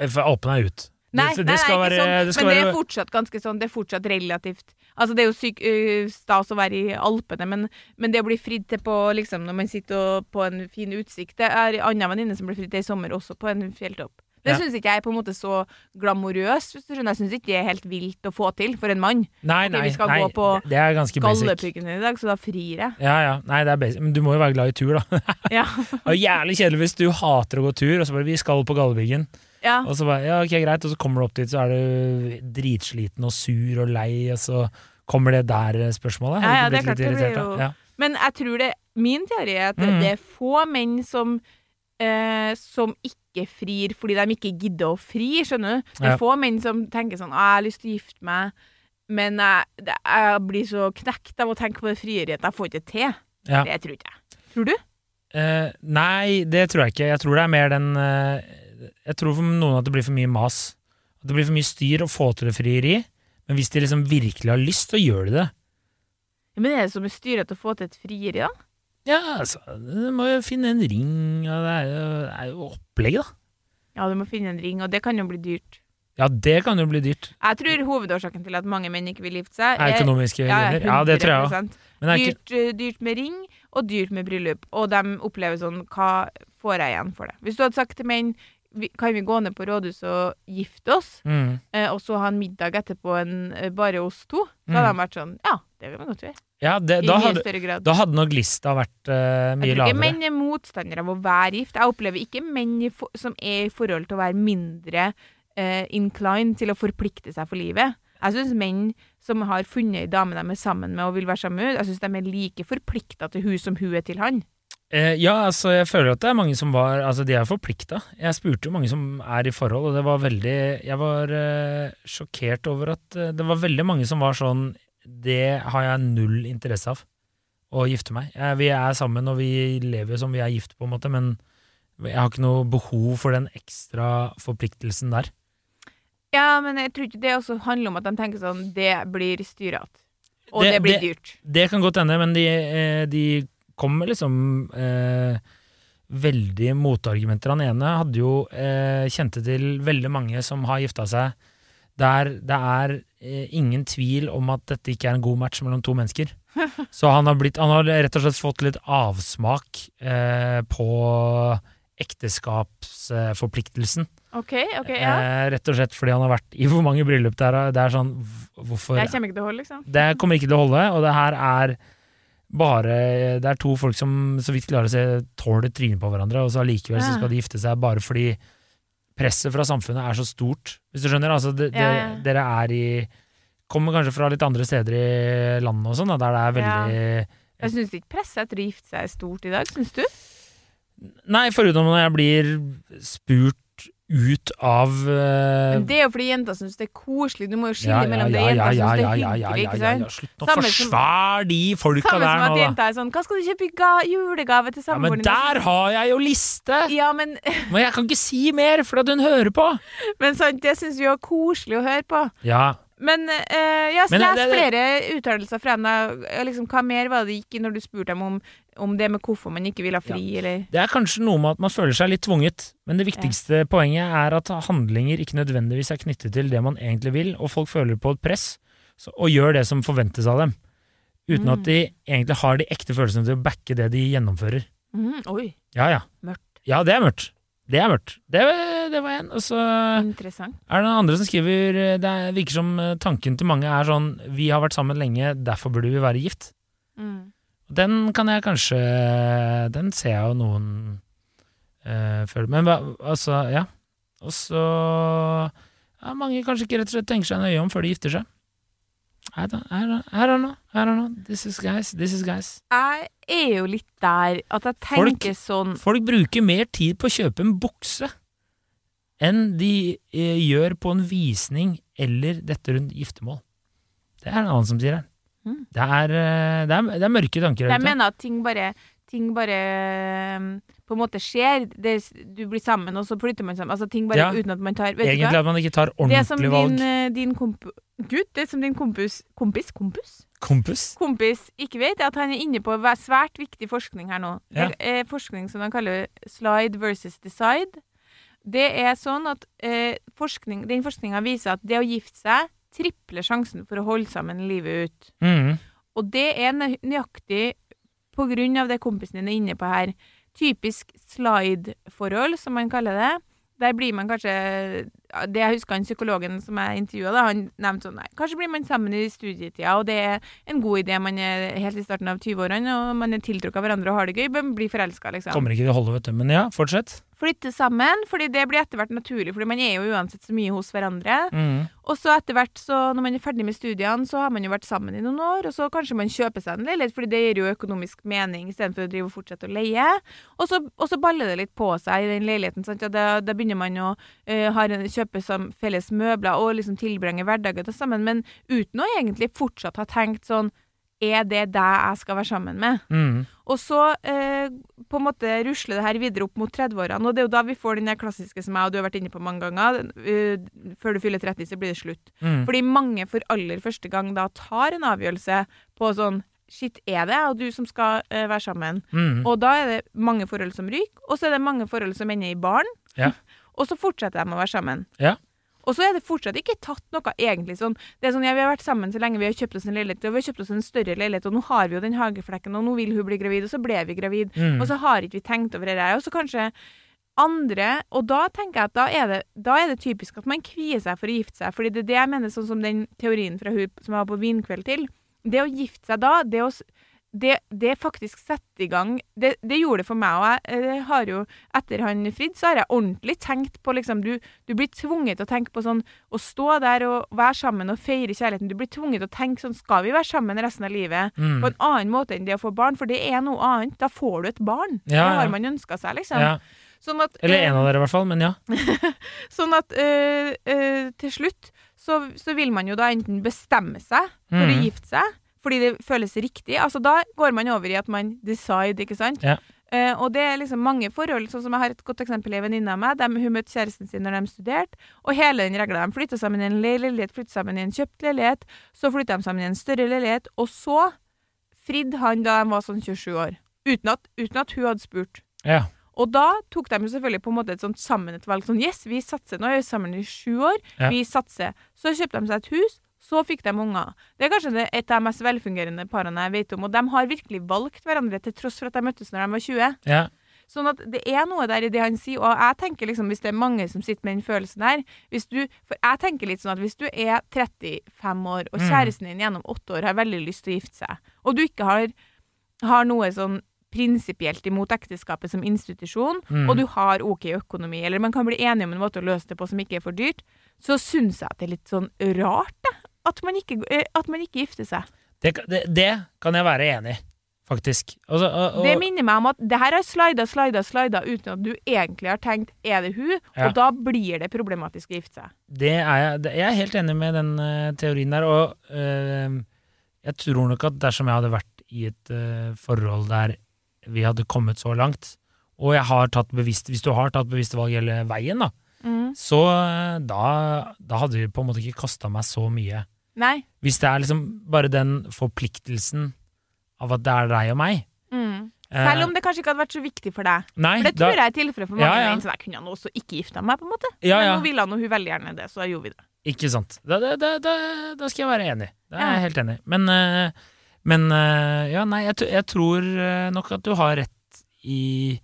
For Alpene er ut. Nei, det, nei, det skal nei, være, sånn, det men det være er fortsatt ganske sånn, det er fortsatt relativt Altså, det er jo syk, uh, stas å være i Alpene, men, men det å bli fridd til på liksom, når man sitter og, på en fin utsikt Det er en annen venninne som ble fridd til i sommer, også på en fjelltopp. Det Ja. syns ikke jeg er på en måte så glamorøst. Jeg syns ikke det er helt vilt å få til for en mann. Nei, nei, vi skal nei gå på det- er ganske basic. Gallepiggen i dag, så da frir jeg. Ja, ja. Nei, det er basic. Men du må jo være glad i tur, da. Ja. Det er jævlig kjedelig hvis du hater å gå tur, og så bare 'vi skal på Galdhøpiggen', ja. og så bare 'ja, ok, greit', og så kommer du opp dit, så er du dritsliten og sur og lei, og så kommer det der spørsmålet. Ja, ja, det er klart, det blir jo- Ja. Men jeg tror det Min teori er at mm. det er få menn som eh, som ikke frir fordi de ikke gidder å fri, skjønner du? Det er Ja. få menn som tenker sånn «Ah, 'Jeg har lyst til å gifte meg', men jeg, det, jeg blir så knekt av å tenke på det frieriet at jeg får ikke til. Ja. Det tror ikke jeg. Tror du? Eh, nei, det tror jeg ikke. Jeg tror det er mer den eh, Jeg tror for noen at det blir for mye mas. At det blir for mye styr å få til det frieri. Men hvis de liksom virkelig har lyst, så gjør de det. Ja, men er det som mye styret å få til et frieri, da? Ja, altså, du må jo finne en ring, og det er jo, det er jo opplegg, da. Ja, du må finne en ring, og det kan jo bli dyrt. Ja, det kan jo bli dyrt. Jeg tror hovedårsaken til at mange menn ikke vil gifte seg, Er økonomiske ja, grunner. Ja, det tror jeg òg. 100%. Men det ikke dyrt, eh, dyrt med ring og dyrt med bryllup. Og de opplever sånn Hva får jeg igjen for det? Hvis du hadde sagt til menn vi- kan vi gå ned på rådhuset og gifte oss, mm, eh, og så ha en middag etterpå en, eh, bare oss to? Så Mm. hadde han vært sånn Ja, det vil vi godt gjøre. Ja, det, I da, mye hadde, større grad. da hadde nok lista vært uh, mye jeg tror ikke lavere. menn er motstandere av å være gift. Jeg opplever ikke menn for, som er i forhold til å være mindre uh, inclined til å forplikte seg for livet. Jeg syns menn som har funnet ei dame de er sammen med og vil være sammen med, jeg synes de er like forplikta til hun som hun er til han. Eh, ja, altså, jeg føler at det er mange som var Altså, de er forplikta. Jeg spurte jo mange som er i forhold, og det var veldig Jeg var eh, sjokkert over at eh, det var veldig mange som var sånn Det har jeg null interesse av, å gifte meg. Jeg, vi er sammen, og vi lever jo som vi er gift, på en måte, men jeg har ikke noe behov for den ekstra forpliktelsen der. Ja, men jeg tror ikke det også handler om at de tenker sånn Det blir styrete. Og det, Det- blir dyrt. Det kan godt hende, men de, eh, de kom med liksom eh, veldig motargumenter. Han ene hadde jo eh, kjente til veldig mange som har gifta seg der det er eh, ingen tvil om at dette ikke er en god match mellom to mennesker. Så han har, blitt, han har rett og slett fått litt avsmak eh, på ekteskapsforpliktelsen. OK, ok, ja. Eh, rett og slett fordi han har vært i hvor mange bryllup det er. Det er sånn, hvorfor Jeg kommer ikke til å holde, liksom. det kommer ikke til å holde, og det her er bare Det er to folk som så vidt klarer å se tåler trynet på hverandre, og så allikevel så Ja. skal de gifte seg bare fordi presset fra samfunnet er så stort. Hvis du skjønner? Altså, det, det, Ja, ja. dere er i Kommer kanskje fra litt andre steder i landet og sånn, der det er veldig Jeg syns ikke presset etter å gifte seg er stort i dag, syns du? Nei, foruten når jeg blir spurt ut av uh... Men det er jo fordi jenter syns det er koselig. Du må jo skille ja, ja, mellom det ja, jenter ja, syns det er ja, ja, hyggelig, ja, ikke ja, ja, sant? Slutt å forsvare de folka Samme som at nå, jenta er sånn Hva skal du kjøpe i ga julegave til Ja, men samboeren din? der har jeg jo liste! Ja, men, Men jeg kan ikke si mer, for at hun hører på. men sant, det syns vi jo er koselig å høre på. Ja, Men uh, jeg har Men lest flere uttalelser fra henne. Liksom, hva mer var det gikk i når du spurte dem om, om det med hvorfor man ikke vil ha fri, eller Det er kanskje noe med at man føler seg litt tvunget, men det viktigste poenget er at handlinger ikke nødvendigvis er knyttet til det man egentlig vil, og folk føler på et press så, og gjør det som forventes av dem, uten Mm. at de egentlig har de ekte følelsene til å backe det de gjennomfører. Mm. Oi, Ja, ja. mørkt. Ja, det er mørkt. Det er mørkt. Det, det var en. Og så Interessant. er det noen andre som skriver eh, Det er- virker som eh, tanken til mange er sånn Vi har vært sammen lenge, derfor burde vi være gift. Mm. Den kan jeg kanskje Den ser jeg jo noen uh, føler Men altså, ja. Og så ja, Mange kanskje ikke rett og slett tenker seg nøye om før de gifter seg. I don't, I don't, I don't know. I don't know. This is guys. This is guys. Jeg er jo litt der at jeg Folk- tenker sånn Folk bruker mer tid på å kjøpe en bukse enn de eh, gjør på en visning eller dette rundt giftermål. Det er en annen som sier her. Mm. Det, er, eh, det, er, det er mørke tanker Jeg mener at ting bare Ting bare um, på en måte skjer. Det, du blir sammen, og så flytter man sammen. Altså ting bare Ja. uten at man tar Vet Egentlig at man ikke tar Det som ordentlig valg. din, eh, din komp... Gud, det som din kompis Kompis? Kompis? Kompis? Kompis ikke vet, er at han er inne på svært viktig forskning her nå. Ja. Det er forskning som de kaller slide versus decide. Det er sånn at eh, forskning, den forskninga viser at det å gifte seg tripler sjansen for å holde sammen livet ut. Mm. Og det er nøyaktig på grunn av det kompisen din er inne på her. Typisk slide-forhold, som man kaller det. Der blir man kanskje Det jeg husker han psykologen som jeg intervjua, han nevnte sånn Nei, kanskje blir man sammen i studietida, og det er en god idé. Man er helt i starten av 20-årene, og man er tiltrukket av hverandre og har det gøy, men blir forelska, liksom. Kommer ikke til å holde, vet du. Men ja, fortsett. Flytte sammen, fordi det blir etter hvert naturlig, fordi man er jo uansett så mye hos hverandre. Mm. Og så etter hvert, så når man er ferdig med studiene, så har man jo vært sammen i noen år, og så kanskje man kjøper seg en leilighet, fordi det gir jo økonomisk mening istedenfor å drive og fortsette å leie. Og så, og så baller det litt på seg i den leiligheten. Sant? Ja, da, da begynner man å uh, ha en- kjøpe som felles møbler og liksom tilbringe hverdagen til sammen, men uten å egentlig fortsatt ha tenkt sånn Er det deg jeg skal være sammen med? Mm. Og så eh, på en måte rusler det her videre opp mot 30-årene, og det er jo da vi får den der klassiske som jeg og du har vært inne på mange ganger. Uh, før du fyller 30, så blir det slutt. Mm. Fordi mange for aller første gang da tar en avgjørelse på sånn Shit, er det jeg og du som skal uh, være sammen? Mm. Og da er det mange forhold som ryker, og så er det mange forhold som ender i barn. Ja. og så fortsetter de å være sammen. Ja. Og så er det fortsatt ikke tatt noe egentlig sånn Det er sånn, ja, Vi har vært sammen så lenge, vi har kjøpt oss en leilighet, og vi har kjøpt oss en større leilighet, og nå har vi jo den hageflekken, og nå vil hun bli gravid, og så ble vi gravid. mm. Og så har ikke vi tenkt over det der. Og så kanskje andre Og da tenker jeg at da er det, da er det typisk at man kvier seg for å gifte seg. Fordi det er det jeg mener, sånn som den teorien fra hun som jeg var på vinkveld til. Det å gifte seg da, det å det, det faktisk setter i gang det, det gjorde det for meg, og jeg eh, har jo Etter han Frid, så har jeg ordentlig tenkt på liksom Du, du blir tvunget til å tenke på sånn Å stå der og være sammen og feire kjærligheten. Du blir tvunget til å tenke sånn Skal vi være sammen resten av livet? Mm. På en annen måte enn det å få barn, for det er noe annet. Da får du et barn. Ja, det har man ønska seg, liksom. ja. Sånn at, Eller eh, en av dere, i hvert fall. Men ja. Sånn at øh, øh, til slutt så, så vil man jo da enten bestemme seg for å Mhm. gifte seg, fordi det føles riktig. Altså Da går man over i at man decide, ikke sant. Ja. Uh, og det er liksom mange forhold, sånn som jeg har et godt eksempel i en venninne av meg. dem- hun møtte kjæresten sin når de studerte, og hele den regla. De flytta sammen i en le- leilighet, flytta sammen i en kjøpt leilighet, så flytta de sammen i en større leilighet, og så fridde han da de var sånn 27 år. Uten at, uten at hun hadde spurt. ja. Og da tok de jo selvfølgelig på en måte et sånt sammen et valg. Sånn yes, vi satser. Nå er vi sammen i sju år. Ja. Vi satser. Så kjøpte de seg et hus. Så fikk de unger. Det er kanskje det, et av de mest velfungerende parene jeg vet om. Og de har virkelig valgt hverandre til tross for at de møttes når de var 20. ja. Sånn at det er noe der i det han sier, og jeg tenker liksom hvis det er mange som sitter med den følelsen her du, For jeg tenker litt sånn at hvis du er 35 år, og Mm. kjæresten din gjennom åtte år har veldig lyst til å gifte seg, og du ikke har, har noe sånn prinsipielt imot ekteskapet som institusjon, mm. og du har OK økonomi, eller man kan bli enige om en måte å løse det på som ikke er for dyrt, så syns jeg at det er litt sånn rart, det. At man ikke, eh, at man ikke gifter seg. Det, det, det kan jeg være enig i. faktisk. Altså, og, og, Det minner meg om at det her har slida, slida, slida uten at du egentlig har tenkt 'er det hun?' Ja. Og da blir det problematisk å gifte seg. Det er jeg, jeg er helt enig med den uh, teorien der, og uh, jeg tror nok at dersom jeg hadde vært i et uh, forhold der vi hadde kommet så langt, og jeg har tatt bevisst, hvis du har tatt bevisste valg hele veien, da, så eh, da, da hadde det på en måte ikke kosta meg så mye. Nei. Hvis det er liksom bare den forpliktelsen av at det er deg og meg. Mm. eh, Selv om det kanskje ikke hadde vært så viktig for deg. Nei, For det da- tror jeg er tilfellet for mange. Ja, ja. jeg kunne han også ikke gifta meg, på en måte. Ja, ja. Men nå ville han og hun veldig gjerne det, så da gjorde vi det. Ikke sant. Da, da, da, da, da skal jeg være enig. Da er Ja. jeg helt enig. Men, eh, men eh, ja, nei, jeg, jeg tror nok at du har rett i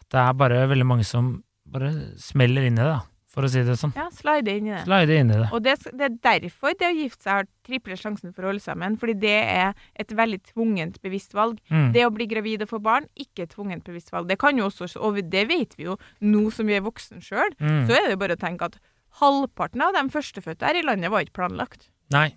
at det er bare veldig mange som bare smeller inn i det, da, for å si det sånn. Ja, slide inn i det. Slide inn i det. Og det, det er derfor det å gifte seg har triple sjansen for å holde sammen, fordi det er et veldig tvungent bevisst valg. Mm. Det å bli gravid og få barn, ikke et tvungent bevisst valg. Det kan jo også, og det vet vi jo nå som vi er voksen sjøl, Mm. så er det jo bare å tenke at halvparten av de førstefødte her i landet var ikke planlagt. Nei.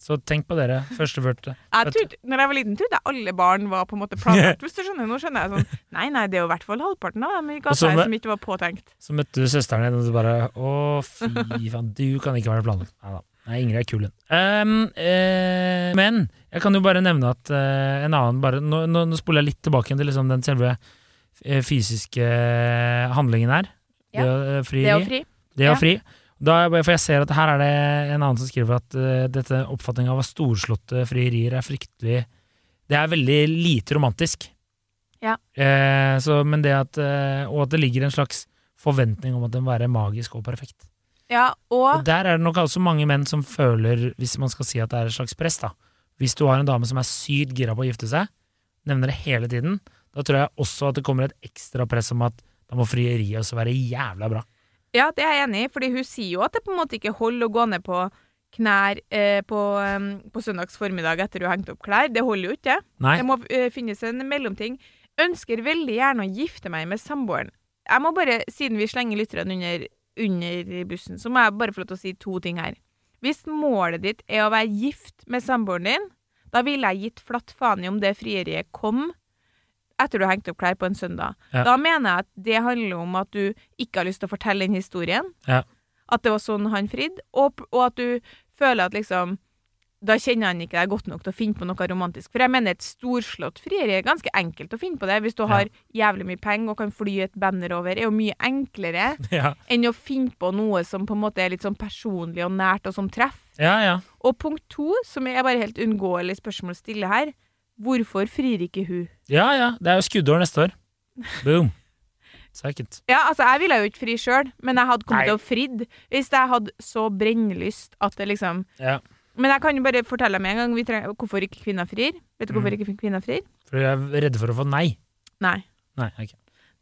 Så tenk på dere, førstefødte. Når jeg var liten, trodde jeg alle barn var på en måte planlagt. Hvis du skjønner, Nå skjønner jeg sånn Nei, nei, det er jo i hvert fall halvparten av dem i Og gata så som ikke var påtenkt. Så møtte du søsteren din, og du bare Å, fy faen, du kan ikke være planlagt. Nei da. Nei, Ingrid er kul, hun. Um, uh, men jeg kan jo bare nevne at uh, en annen bare Nå, nå, nå spoler jeg litt tilbake igjen til liksom den selve eh, fysiske handlingen her. Ja. Det å fri. Det å fri. Det å ja. fri. Jeg for jeg ser at her er det en annen som skriver at uh, dette oppfatninga av storslåtte frierier er fryktelig Det er veldig lite romantisk. Ja. Uh, så, men det at, uh, og at det ligger en slags forventning om at den må være magisk og perfekt. Ja, Og og der er det nok også mange menn som føler, hvis man skal si at det er et slags press, da. Hvis du har en dame som er sykt gira på å gifte seg, nevner det hele tiden, da tror jeg også at det kommer et ekstra press om at da må frieriet også være jævla bra. Ja, det er jeg enig i, fordi hun sier jo at det på en måte ikke holder å gå ned på knær eh, på, um, på søndags formiddag etter hun har hengt opp klær. Det holder jo ikke. Nei, Det må uh, finnes en mellomting. Ønsker veldig gjerne å gifte meg med samboeren. Jeg må bare, siden vi slenger lytterne under, under bussen, så må jeg bare få lov til å si to ting her. Hvis målet ditt er å være gift med samboeren din, da ville jeg gitt flatt faen i om det frieriet kom etter du har hengt opp klær på en søndag. Ja. Da mener jeg at det handler om at du ikke har lyst til å fortelle den historien. Ja. At det var sånn han fridde, og, og at du føler at liksom da kjenner han ikke deg godt nok til å finne på noe romantisk. For jeg mener et storslått frieri er ganske enkelt å finne på det. Hvis du har jævlig mye penger og kan fly et banner over, er jo mye enklere ja, enn å finne på noe som på en måte er litt sånn personlig og nært, og som treffer. ja, ja. Og punkt to, som er bare helt uunngåelig spørsmål å stille her, hvorfor frir ikke hun? Ja, ja. Det er jo skuddår neste år. Boom. Sikkert. Ja, altså, jeg ville jo ikke fri sjøl, men jeg hadde kommet Nei. til å fridd hvis jeg hadde så brennlyst at det liksom Ja. Men jeg kan jo bare fortelle deg med en gang vi trenger, hvorfor ikke kvinner frir. Vet du hvorfor Mm. ikke kvinner frir? For jeg er redde for å få nei. Nei. Nei, ok.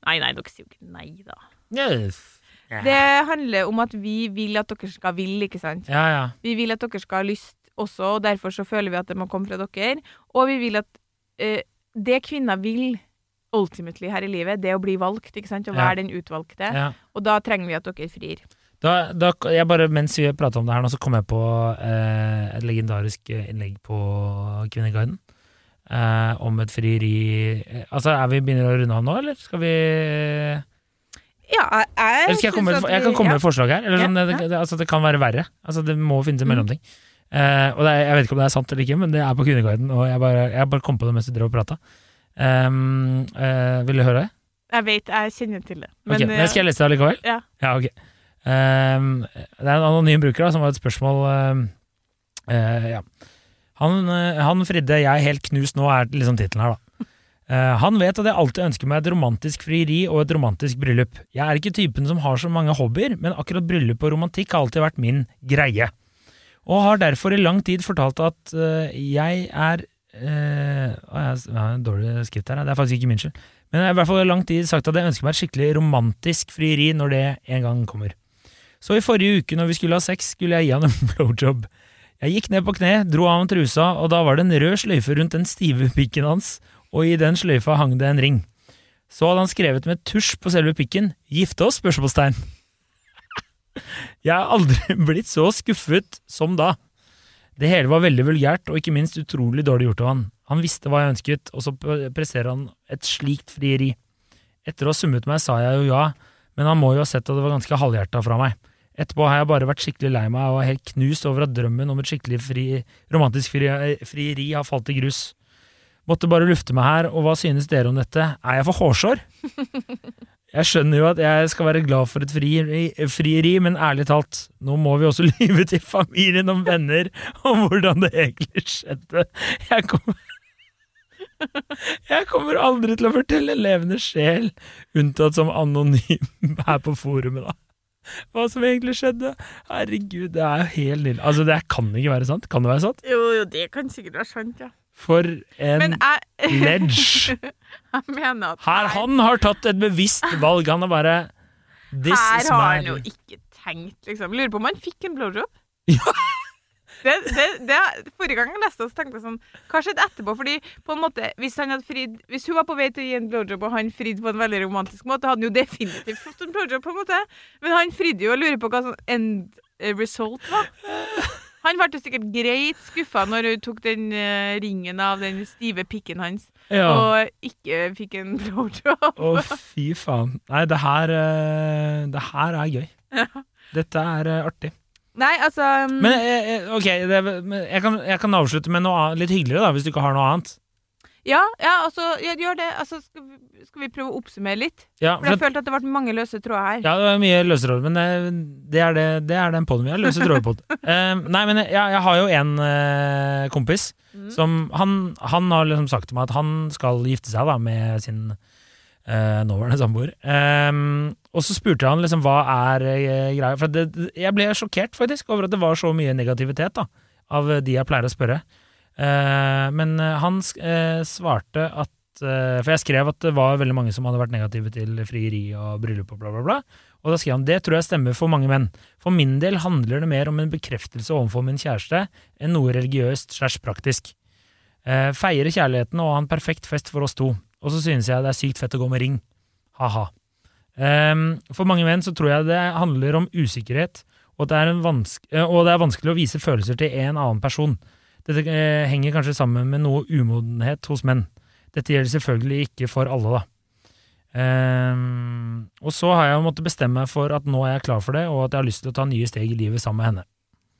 Nei, nei, dere sier jo ikke nei, da. Yes. Yeah. Det handler om at vi vil at dere skal ville, ikke sant? ja, ja. Vi vil at dere skal ha lyst også, og derfor så føler vi at det må komme fra dere. Og vi vil at eh, det kvinner vil ultimately her i livet, det å bli valgt, ikke sant? Å Ja. være den utvalgte. ja. Og da trenger vi at dere frir. Da, da, jeg bare, mens vi prater om det her nå, så kom jeg på eh, et legendarisk innlegg på Kvinneguiden. Eh, om et frieri Altså, er vi begynner å runde av nå, eller skal vi Ja, jeg, Eller skal jeg komme jeg kan komme med et forslag her. Eller Ja, sånn, det, ja. det, altså, det kan være verre. Altså, det må finnes en Mm. Eh, og det er, jeg vet ikke om det er sant eller ikke, men det er på Kvinneguiden, og jeg bare, jeg bare kom på det mens vi drev og prata. Um, uh, vil du høre det? Jeg vet, jeg kjenner til det. Ok, men skal jeg lese det allikevel? Ja. Ja, okay. um, det er en anonym bruker da, som har et spørsmål ehm, eh, ja. han, eh, han fridde 'Jeg er helt knust nå', er liksom tittelen her, da. Uh, han vet at jeg alltid ønsker meg et romantisk frieri og et romantisk bryllup. Jeg er ikke typen som har så mange hobbyer, men akkurat bryllup og romantikk har alltid vært min greie. Og har derfor i lang tid fortalt at uh, jeg er uh, å, Jeg har en dårlig skrift her, det er faktisk ikke min skyld. Men jeg har i hvert fall i lang tid sagt at jeg ønsker meg et skikkelig romantisk frieri når det en gang kommer. Så i forrige uke når vi skulle ha sex, skulle jeg gi han en blowjob. Jeg gikk ned på kne, dro av ham trusa, og da var det en rød sløyfe rundt den stive pikken hans, og i den sløyfa hang det en ring. Så hadde han skrevet med tusj på selve pikken 'Gifte oss?' spørsmålstegn. Jeg har aldri blitt så skuffet som da. Det hele var veldig vulgært, og ikke minst utrolig dårlig gjort av han. Han visste hva jeg ønsket, og så presterer han et slikt frieri. Etter å ha summet meg sa jeg jo ja, men han må jo ha sett at det var ganske halvhjerta fra meg. Etterpå har jeg bare vært skikkelig lei meg og er helt knust over at drømmen om et skikkelig fri, romantisk fri, frieri har falt i grus. Måtte bare lufte meg her, og hva synes dere om dette? Er jeg for hårsår? Jeg skjønner jo at jeg skal være glad for et frieri, men ærlig talt, nå må vi også lyve til familien om venner om hvordan det egentlig skjedde. Jeg kommer, jeg kommer aldri til å fortelle en levende sjel, unntatt som anonym her på forumet, da. Hva som egentlig skjedde. Herregud, det er jo helt lille Altså, det kan ikke være sant. Kan det være sant? Jo, jo, det kan sikkert være sant, ja. For en jeg, ledge. Her han har tatt et bevisst valg. Han har bare This her is har han jo ikke tenkt, liksom. Lurer på om han fikk en blowjob. Ja. Det, det, det, forrige gang jeg leste det, så tenkte jeg sånn Hva skjedde etterpå? Fordi på en måte, hvis, fridd, hvis hun var på vei til å gi en blowjob, og han fridde på en veldig romantisk måte, hadde han jo definitivt fått en blowjob, på en måte. Men han fridde jo og lurer på hva sånn end result var. Han ble sikkert greit skuffa når hun tok den uh, ringen av den stive pikken hans, Ja. og ikke fikk en blowjob. Å, fy faen. Nei, det her uh, Det her er gøy. Dette er uh, artig. Nei, altså um, Men ok, det, jeg, kan, jeg kan avslutte med noe litt hyggeligere, da, hvis du ikke har noe annet. Ja, ja, altså, gjør det. Altså, skal, vi, skal vi prøve å oppsummere litt? Ja, For jeg at, følte at det ble mange løse tråder her. ja det var mye løse tråder, men det, det er, det, det er den poden vi har. Løse tråder på. Eh, nei, men jeg, jeg har jo en uh, kompis Mm. som han, han har liksom sagt til meg at han skal gifte seg da med sin uh, nåværende samboer. Og så spurte han liksom hva er eh, greia For det, jeg ble sjokkert faktisk over at det var så mye negativitet da av de jeg pleier å spørre. Eh, men eh, han eh, svarte at For jeg skrev at det var veldig mange som hadde vært negative til frieri og bryllup og bla, bla, bla. Og da skrev han det tror jeg stemmer for mange menn. For min del handler det mer om en bekreftelse overfor min kjæreste enn noe religiøst slash praktisk. Feire kjærligheten og ha en perfekt fest for oss to. Og så synes jeg det er sykt fett å gå med ring. Ha-ha. Ehm, for mange menn så tror jeg det handler om usikkerhet, og, det og det er vanskelig å vise følelser til en annen person. Dette eh, henger kanskje sammen med noe umodenhet hos menn. Dette gjelder selvfølgelig ikke for alle, da. Um, og så har jeg måttet bestemme meg for at nå er jeg klar for det, og at jeg har lyst til å ta nye steg i livet sammen med henne.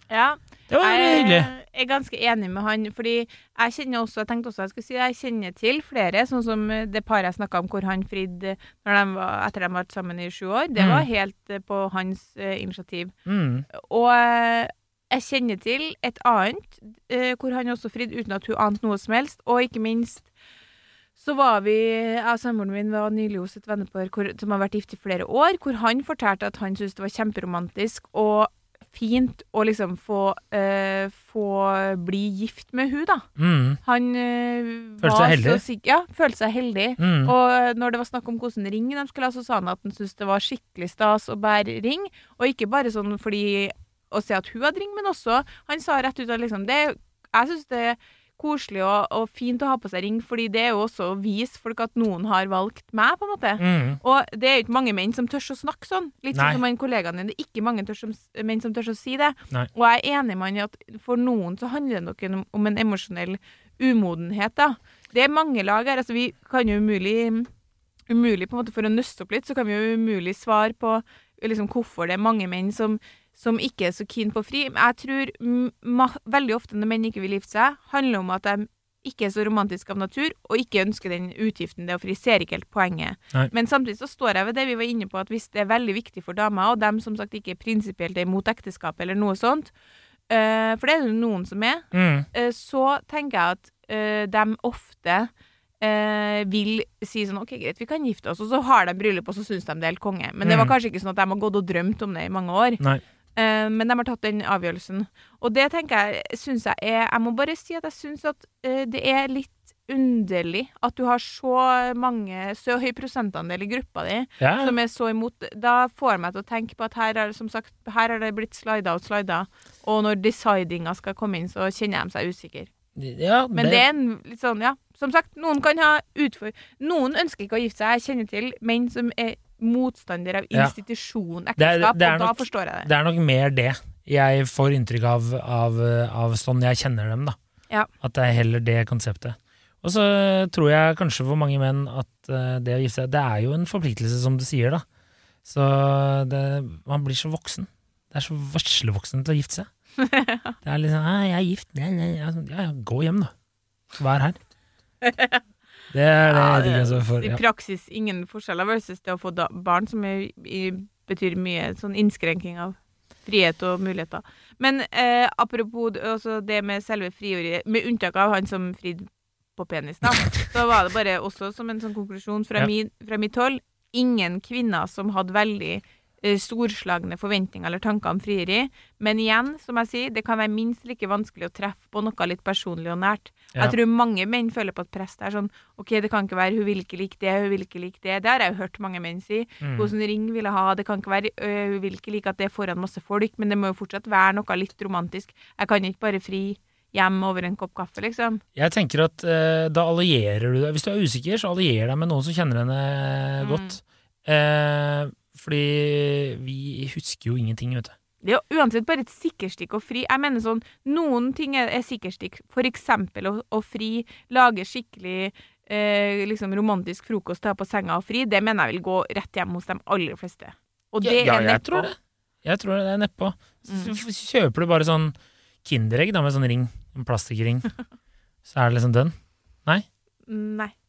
Ja, Det var jeg, hyggelig. Jeg er ganske enig med han, fordi jeg kjenner også, jeg tenkte også jeg skulle si jeg kjenner til flere, sånn som det paret jeg snakka om hvor han fridde når de var, etter de vært sammen i sju år. Det Mm. var helt på hans eh, initiativ. Mm. Og eh, jeg kjenner til et annet eh, hvor han også fridde uten at hun ante noe som helst, og ikke minst så var vi, jeg og samboeren min var nylig hos et vennepar som har vært gift i flere år, hvor han fortalte at han syntes det var kjemperomantisk og fint å liksom få, eh, få bli gift med hun da. Mm. Han eh, Følte seg heldig? så Ja, følte seg heldig. Mm. Og når det var snakk om hvordan ring de skulle ha, så sa han at han syntes det var skikkelig stas å bære ring. Og ikke bare sånn fordi å se at hun hadde ring, men også Han sa rett ut at liksom det, Jeg syns det er koselig og, og fint å ha på seg ring, fordi det er jo også å vise folk at noen har valgt meg, på en måte. Mm. Og det er jo ikke mange menn som tør å snakke sånn. Litt Nei. som han kollegaen din. Det er ikke mange som, menn som tør å si det. Nei. Og jeg er enig med han i at for noen så handler det nok om, om en emosjonell umodenhet, da. Det er mange lag her. Altså, vi kan jo umulig Umulig på en måte For å nøste opp litt, så kan vi jo umulig svare på liksom, hvorfor det er mange menn som, som ikke er så keen på fri. Jeg tror veldig ofte når menn ikke vil gifte seg, handler om at de ikke er så romantiske av natur, og ikke ønsker den utgiften det er, for de ser ikke helt poenget. Nei. Men samtidig så står jeg ved det vi var inne på, at hvis det er veldig viktig for damer, og dem som sagt ikke prinsipielt er imot ekteskap eller noe sånt, eh, for det er det noen som er, Mm. eh, så tenker jeg at eh, de ofte eh, vil si sånn OK, greit, vi kan gifte oss, og så har de bryllup, og så syns de det er helt konge. Men det var Mm. kanskje ikke sånn at de har gått og drømt om det i mange år. Nei. Eh, men de har tatt den avgjørelsen. Og det tenker jeg syns jeg er Jeg må bare si at jeg syns at eh, det er litt underlig at du har så mange Så høy prosentandel i gruppa di Ja. som er så imot. Da får jeg meg til å tenke på at her er, som sagt, her er det blitt slida og slida, og når decidinga skal komme inn, så kjenner de seg usikre. ja Men det er en litt sånn, ja. Som sagt, noen kan ha utfor... Noen ønsker ikke å gifte seg. Jeg kjenner til menn som er motstander av institusjon Det ekteskap, og da nok- forstår jeg det. Det er nok mer det jeg får inntrykk av, av, av sånn jeg kjenner dem, da. Ja. At det er heller det konseptet. Og så tror jeg kanskje for mange menn at eh, det å gifte seg, det er jo en forpliktelse, som du sier, da. Så det, man blir så voksen. Det er så vaslevoksen til å gifte seg. Det er litt sånn 'Jeg er gift', nei, nei. Jeg Ja ja, gå hjem, da. Vær her. Det er det jeg digger så for. I praksis ingen forskjeller versus det å få da, barn, som er, i, betyr mye sånn innskrenking av frihet og muligheter. Men eh, apropos altså det med selve friåret, med unntak av han som fridde på penis, da, så var det bare også som en sånn konklusjon fra, Ja. min, fra mitt hold ingen kvinner som hadde veldig storslagne forventninger eller tanker om frieri. Men igjen, som jeg sier, det kan være minst like vanskelig å treffe på noe litt personlig og nært. Ja. Jeg tror mange menn føler på et press. der er sånn OK, det kan ikke være hun vil ikke like det, hun vil ikke like det. Det har jeg jo hørt mange menn si. Mm. Hvordan ring vil jeg ha? Det kan ikke være Hun vil ikke like at det er foran masse folk, men det må jo fortsatt være noe litt romantisk. Jeg kan ikke bare fri hjem over en kopp kaffe, liksom. Jeg tenker at eh, da allierer du deg Hvis du er usikker, så allier deg med noen som kjenner henne Mm. godt. Eh, fordi vi husker jo ingenting, vet du. Det er jo uansett bare et sikkerstikk å fri. Jeg mener sånn, Noen ting er, er sikkerstikk. For eksempel å, å fri, lage skikkelig eh, liksom romantisk frokost, ta på senga og fri. Det mener jeg vil gå rett hjem hos de aller fleste. Og det ja, er jeg nedpå. tror det. Jeg tror det er nedpå. Mm. kjøper du bare sånn Kinderegg da, med sånn ring, en plastikkring, så er det liksom den? Nei.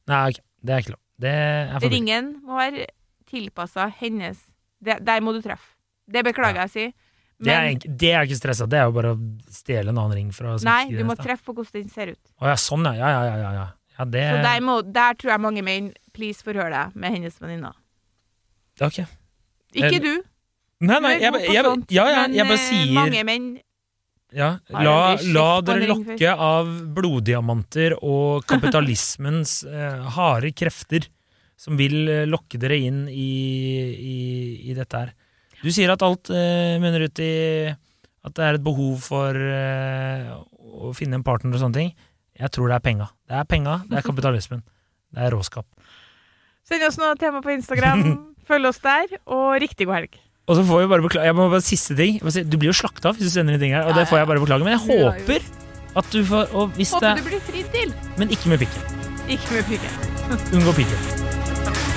Nei, ok, det er ikke lov. Det er. Ringen må være tilpassa hennes det, Der må du treffe. Det beklager jeg å si. Det er, Men det er ikke stressa, det er jo bare å stjele en annen ring fra nei, du må treffe på hvordan den ser ut. Å ja, sånn ja. Ja, ja, ja. ja, ja. det, Så der, må, der tror jeg mange menn Please forhør deg med hennes venninner. er ok. Ikke Eh, du. Nei, nei, jeg, jeg, jeg, sånt, ja, ja, men jeg bare eh, sier mange menn ja, la, la dere lokke av bloddiamanter og kapitalismens eh, harde krefter som vil eh, lokke dere inn i, i, i dette her. Du sier at alt eh, munner ut i at det er et behov for eh, å finne en partner og sånne ting. Jeg tror det er penga. Det er penga, det er kapitalismen. Det er råskap. Send oss noe tema på Instagram. Følg oss der, og riktig god helg. Og så får vi bare beklage, jeg må bare Siste ting. Du blir jo slakta hvis du sender inn ting her, og det får jeg bare beklage. Men jeg håper at du får og hvis det, du blir fridd til. Men ikke med pikken. Ikke med pikken. Unngå pikken.